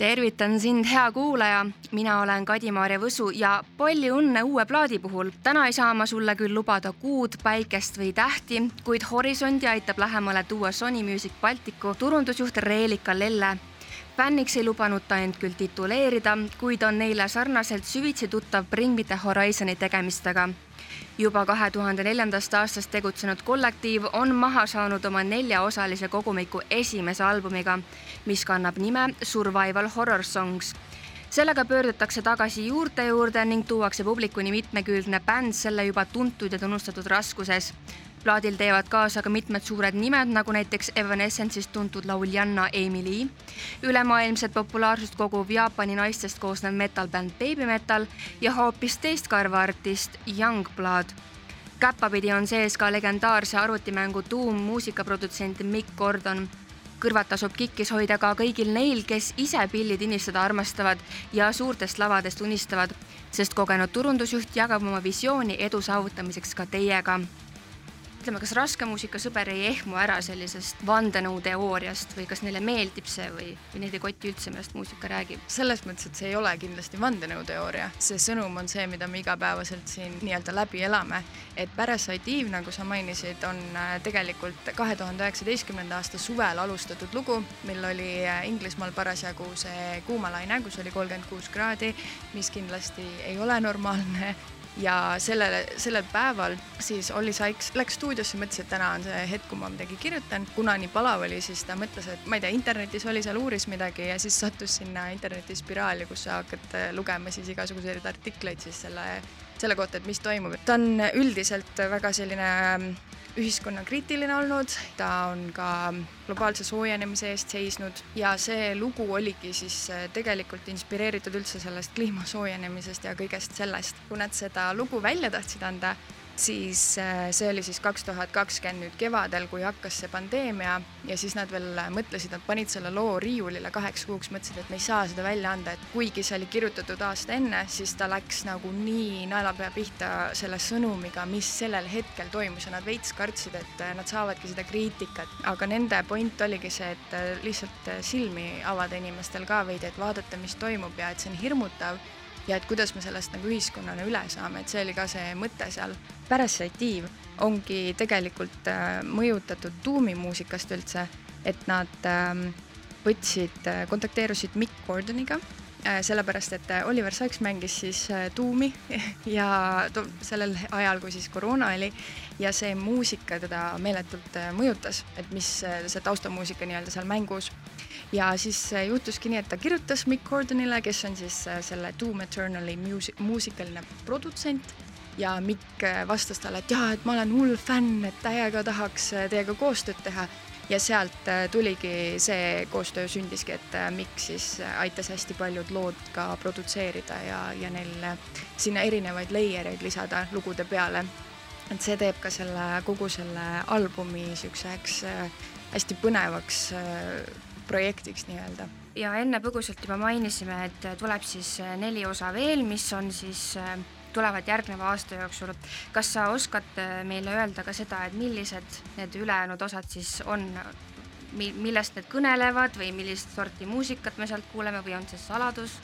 tervitan sind, hea kuulaja, mina olen Kadi-Maarja Võsu ja palju õnne uue plaadi puhul. täna ei saa ma sulle küll lubada kuud, päikest või tähti, kuid horisondi aitab lähemale tuua Sony Music Balticu turundusjuht Reelika Lelle. Fänniks ei lubanud ta end küll tituleerida, kuid on neile sarnaselt süvitsi tuttav Bring Me The Horizon'i tegemistega juba kahe tuhande neljandast aastast tegutsenud kollektiiv on maha saanud oma neljaosalise kogumiku esimese albumiga, mis kannab nime Survival Horror Songs. sellega pöördutakse tagasi juurte juurde ning tuuakse publikuni mitmekülgne bänd selle juba tuntud ja tunnustatud raskuses plaadil teevad kaasa ka mitmed suured nimed, nagu näiteks Evanescence'ist tuntud lauljanna Amy Lee, ülemaailmset populaarsust koguv Jaapani naistest koosnev metal-bänd Baby Metal ja hoopis teist karva artist Youngblood. käppapidi on sees ka legendaarse arvutimängu Doom muusikaprodutsent Mick Gordon. Kõrvad tasub kikkis hoida ka kõigil neil, kes ise pilli tinistada armastavad ja suurtest lavadest unistavad, sest kogenud turundusjuht jagab oma visiooni edu saavutamiseks ka teiega ütleme, kas raske muusikasõber ei ehmu ära sellisest vandenõuteooriast või kas neile meeldib see või, või neid ei koti üldse, millest muusika räägib? selles mõttes, et see ei ole kindlasti vandenõuteooria, see sõnum on see, mida me igapäevaselt siin nii-öelda läbi elame. et Parasite Eve, nagu sa mainisid, on äh, tegelikult kahe tuhande üheksateistkümnenda aasta suvel alustatud lugu, mil oli äh, Inglismaal parasjagu see kuumalaine, kus oli kolmkümmend kuus kraadi, mis kindlasti ei ole normaalne ja sellele, sellel päeval siis Olli Sykes läks stuudiosse, mõtles, et täna on see hetk, kui ma midagi kirjutan. kuna nii palav oli, siis ta mõtles, et ma ei tea, internetis oli seal, uuris midagi ja siis sattus sinna interneti spiraali, kus sa hakkad äh, lugema siis igasuguseid artikleid siis selle, selle kohta, et mis toimub. ta on üldiselt väga selline ühiskonnakriitiline olnud, ta on ka globaalse soojenemise eest seisnud ja see lugu oligi siis äh, tegelikult inspireeritud üldse sellest kliima soojenemisest ja kõigest sellest. kui nad seda lugu välja tahtsid anda, siis äh, see oli siis kaks tuhat kakskümmend nüüd kevadel, kui hakkas see pandeemia ja siis nad veel mõtlesid, nad panid selle loo riiulile kaheks kuuks, mõtlesid, et me ei saa seda välja anda, et kuigi see oli kirjutatud aasta enne, siis ta läks nagu nii naelapea pihta selle sõnumiga, mis sellel hetkel toimus ja nad veits kartsid, et äh, nad saavadki seda kriitikat, aga nende point oligi see, et äh, lihtsalt silmi avada inimestel ka veidi, et vaadata, mis toimub ja et see on hirmutav ja et kuidas me sellest nagu ühiskonnana üle saame, et see oli ka see mõte seal. Parasitiiv ongi tegelikult äh, mõjutatud tuumimuusikast üldse, et nad äh, võtsid äh,, kontakteerusid Mick Gordoniga äh,, sellepärast et Oliver Sykes mängis siis tuumi ja sellel ajal, kui siis koroona oli ja see muusika teda meeletult mõjutas, et mis see taustamuusika nii-öelda seal mängus ja siis äh, juhtuski nii, et ta kirjutas Mick Gordonile, kes on siis äh, selle Doom Eternali muusik, muusikaline produtsent ja Mick äh, vastas talle, et jaa, et ma olen hull fänn, et täiega tahaks teiega koostööd teha. ja sealt tuligi see koostöö sündiski, et Mikk siis aitas hästi paljud lood ka produtseerida ja, ja neil sinna erinevaid layer eid lisada lugude peale. et see teeb ka selle kogu selle albumi siukseks hästi põnevaks projektiks nii-öelda. ja enne põgusalt juba mainisime, et tuleb siis äh, neli osa veel, mis on siis äh, tulevad järgneva aasta jooksul. kas sa oskad äh, meile öelda ka seda, et millised need ülejäänud osad siis on, millest need kõnelevad või millist sorti muusikat me sealt kuuleme või on see saladus?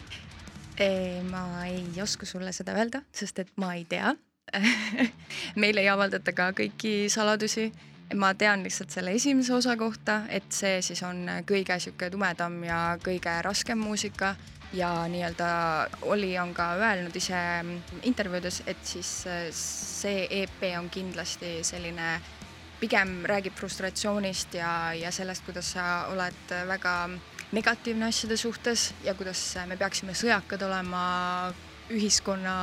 ma ei oska sulle seda öelda, sest et ma ei tea meil ei avaldata ka kõiki saladusi ma tean lihtsalt selle esimese osa kohta, et see siis on kõige sihuke tumedam ja kõige raskem muusika. Ja nii-öelda Olli on ka öelnud ise intervjuudes, et siis see EP on kindlasti selline, pigem räägib frustratsioonist ja, ja sellest, kuidas sa oled väga negatiivne asjade suhtes ja kuidas me peaksime sõjakad olema ühiskonna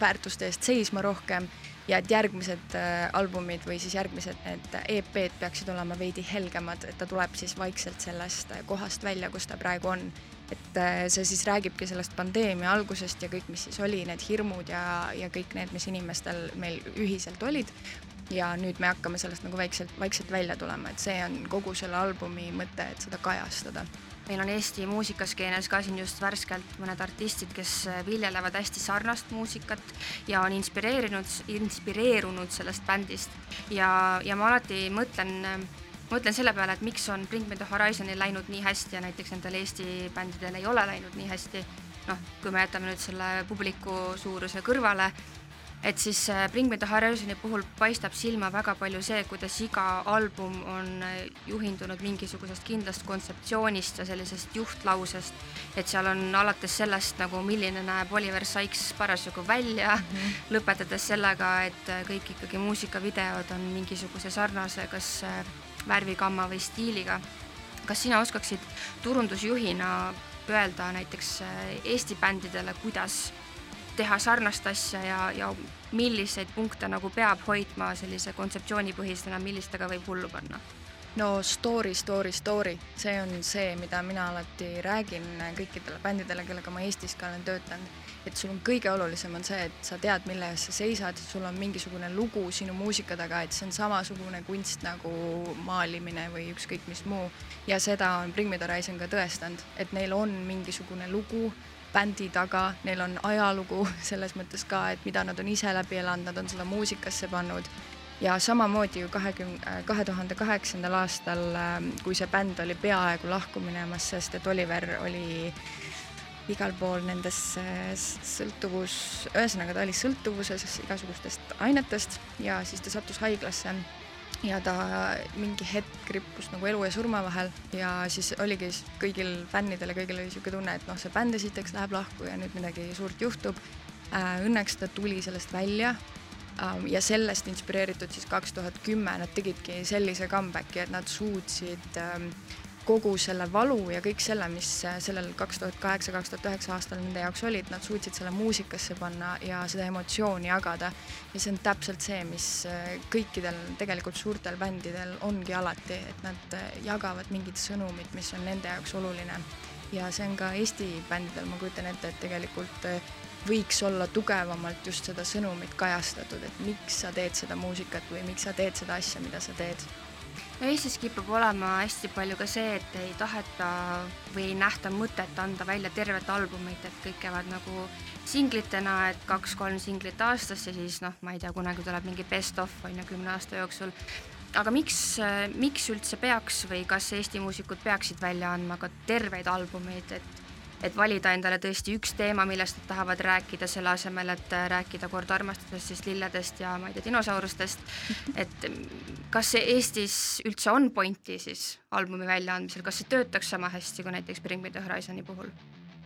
väärtuste eest seisma rohkem ja et järgmised äh, albumid või siis järgmised need EP-d peaksid olema veidi helgemad, et ta tuleb siis vaikselt sellest äh, kohast välja, kus ta praegu on. et äh, see siis räägibki sellest pandeemia algusest ja kõik, mis siis oli, need hirmud ja, ja kõik need, mis inimestel meil ühiselt olid. ja nüüd me hakkame sellest nagu vaikselt, vaikselt välja tulema, et see on kogu selle albumi mõte, et seda kajastada meil on Eesti muusikaskeenes ka siin just värskelt mõned artistid, kes viljelevad hästi sarnast muusikat ja on inspireerinud, inspireerunud sellest bändist. Ja, ja ma alati mõtlen mõtlen selle peale, et miks on Bring Me The Horizonil läinud nii hästi ja näiteks nendel Eesti bändidel ei ole läinud nii hästi, noh, kui me jätame nüüd selle publiku suuruse kõrvale et siis äh, Bring Me The Horizon'i puhul paistab silma väga palju see, kuidas iga album on äh, juhindunud mingisugusest kindlast kontseptsioonist ja sellisest juhtlausest, et seal on alates sellest nagu, milline näeb Oliver Sykes parasjagu välja mm, -hmm. lõpetades sellega, et äh, kõik ikkagi muusikavideod on mingisuguse sarnase kas värvigamma või stiiliga. kas sina oskaksid turundusjuhina öelda näiteks Eesti bändidele, kuidas teha sarnast asja ja, ja milliseid punkte nagu peab hoidma sellise kontseptsioonipõhisena, millistega võib hullu panna? no story, story, story, see on see, mida mina alati räägin kõikidele bändidele, kellega ma Eestis ka olen töötanud. et sul on kõige olulisem on see, et sa tead, mille eest sa seisad, sul on mingisugune lugu sinu muusika taga, et see on samasugune kunst nagu maalimine või ükskõik mis muu. ja seda on Bring Me The Horizon ka tõestanud, et neil on mingisugune lugu bändi taga, neil on ajalugu selles mõttes ka, et mida nad on ise läbi elanud, nad on seda muusikasse pannud. ja samamoodi ju kahekümne, äh, kahe tuhande kaheksandal aastal, ähm, kui see bänd oli peaaegu lahku minemas, sest et Oliver oli igal pool nendes sõltuvus, ühesõnaga ta oli sõltuvuses igasugustest ainetest ja siis ta sattus haiglasse ja ta mingi hetk rippus nagu elu ja surma vahel ja siis oligi kõigil fännidel ja kõigil oli niisugune tunne, et noh, see bänd esiteks läheb lahku ja nüüd midagi suurt juhtub. Äh, õnneks ta tuli sellest välja ähm, ja sellest inspireeritud siis kaks tuhat kümme nad tegidki sellise comeback'i, et nad suutsid ähm, kogu selle valu ja kõik selle, mis sellel kaks tuhat kaheksa, kaks tuhat üheksa aastal nende jaoks oli, et nad suutsid selle muusikasse panna ja seda emotsiooni jagada. ja see on täpselt see, mis äh, kõikidel tegelikult suurtel bändidel ongi alati, et nad äh, jagavad mingit sõnumit, mis on nende jaoks oluline. ja see on ka Eesti bändidel, ma kujutan ette, et tegelikult äh, võiks olla tugevamalt just seda sõnumit kajastatud, et miks sa teed seda muusikat või miks sa teed seda asja, mida sa teed Eestis kipub olema hästi palju ka see, et ei taheta või ei nähta mõtet anda välja tervet albumit, et kõik käivad nagu singlitena, et kaks-kolm singlit aastas ja siis noh, ma ei tea, kunagi tuleb mingi best of on ju kümne aasta jooksul. aga miks, miks üldse peaks või kas Eesti muusikud peaksid välja andma ka terveid albumeid, et et valida endale tõesti üks teema, millest nad tahavad rääkida, selle asemel, et rääkida kord armastusest, siis lilledest ja ma ei tea, dinosaurustest. et kas see Eestis üldse on pointi siis albumi väljaandmisel, kas see töötaks sama hästi kui näiteks Bring Me The Horizon'i puhul?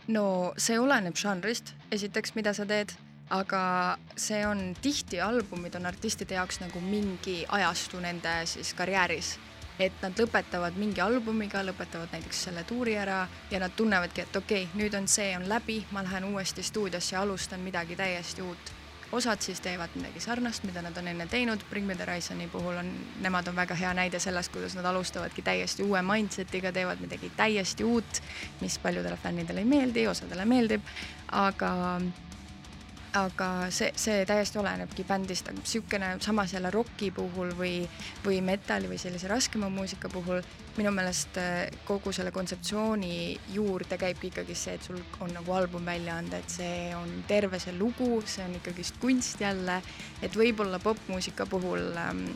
no see oleneb žanrist, esiteks, mida sa teed, aga see on tihti albumid on artistide jaoks nagu mingi ajastu nende siis karjääris et nad lõpetavad mingi albumiga, lõpetavad näiteks selle tuuri ära ja nad tunnevadki, et okei okay,, nüüd on see on läbi, ma lähen uuesti stuudiosse ja alustan midagi täiesti uut. osad siis teevad midagi sarnast, mida nad on enne teinud, Bring Me The Horizon'i puhul on, nemad on väga hea näide sellest, kuidas nad alustavadki täiesti uue mindset'iga, teevad midagi täiesti uut, mis paljudele fännidele ei meeldi, osadele meeldib, aga aga see, see täiesti olenebki bändist, aga niisugune samas jälle roki puhul või, või metalli või sellise raskema muusika puhul minu meelest äh, kogu selle kontseptsiooni juurde käibki ikkagi see, et sul on nagu album välja anda, et see on terve see lugu, see on ikkagist kunst jälle, et võib-olla popmuusika puhul ähm,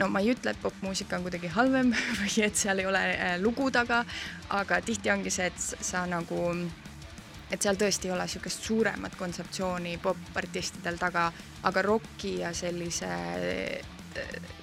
no ma ei ütle, et popmuusika on kuidagi halvem või et seal ei ole äh, lugu taga, aga tihti ongi see, et sa nagu et seal tõesti ei ole niisugust suuremat kontseptsiooni popartistidel taga, aga roki ja sellise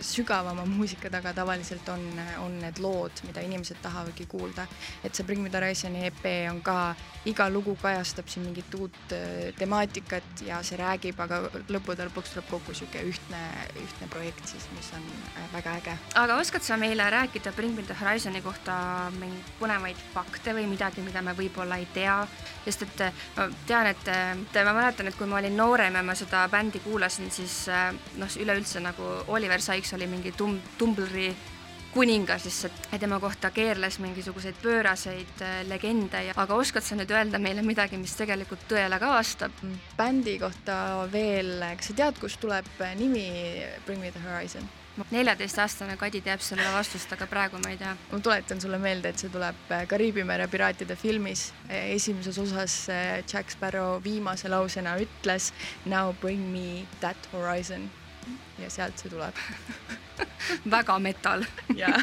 sügavama muusika taga tavaliselt on, on need lood, mida inimesed tahavadki kuulda. et see Bring Me The Horizon'i EP on ka, iga lugu kajastab siin mingit uut äh, temaatikat ja see räägib, aga lõppude lõpuks tuleb kokku niisugune ühtne, ühtne projekt siis, mis on äh, väga äge. aga oskad sa meile rääkida Bring Me The Horizon'i kohta mingeid põnevaid fakte või midagi, mida me võib-olla ei tea, sest et äh, ma tean, et ma mäletan, et kui ma olin noorem ja ma seda bändi kuulasin, siis noh, üleüldse nagu Oliver Sykes oli mingi tum-, Tumbleri kuningas lihtsalt ja tema kohta keerles mingisuguseid pööraseid äh, legende ja aga oskad sa nüüd öelda meile midagi, mis tegelikult tõele ka vastab? Mm, bändi kohta veel, kas sa tead, kust tuleb nimi Bring Me The Horizon? neljateistaastane Kadi teab sellele vastust, aga praegu ma ei tea. ma tuletan sulle meelde, et see tuleb äh, Kariibi mere piraatide filmis. Äh, esimeses osas Jack Sparrow viimase lausena ütles Now bring me that horizon ja sealt see tuleb. Väga metal. Jaa.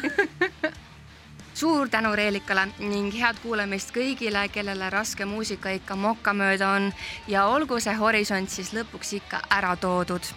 Suur tänu Reelikale ning head kuulamist kõigile, kellele raske muusika ikka mokka mööda on. Ja olgu see horisont siis lõpuks ikka ära toodud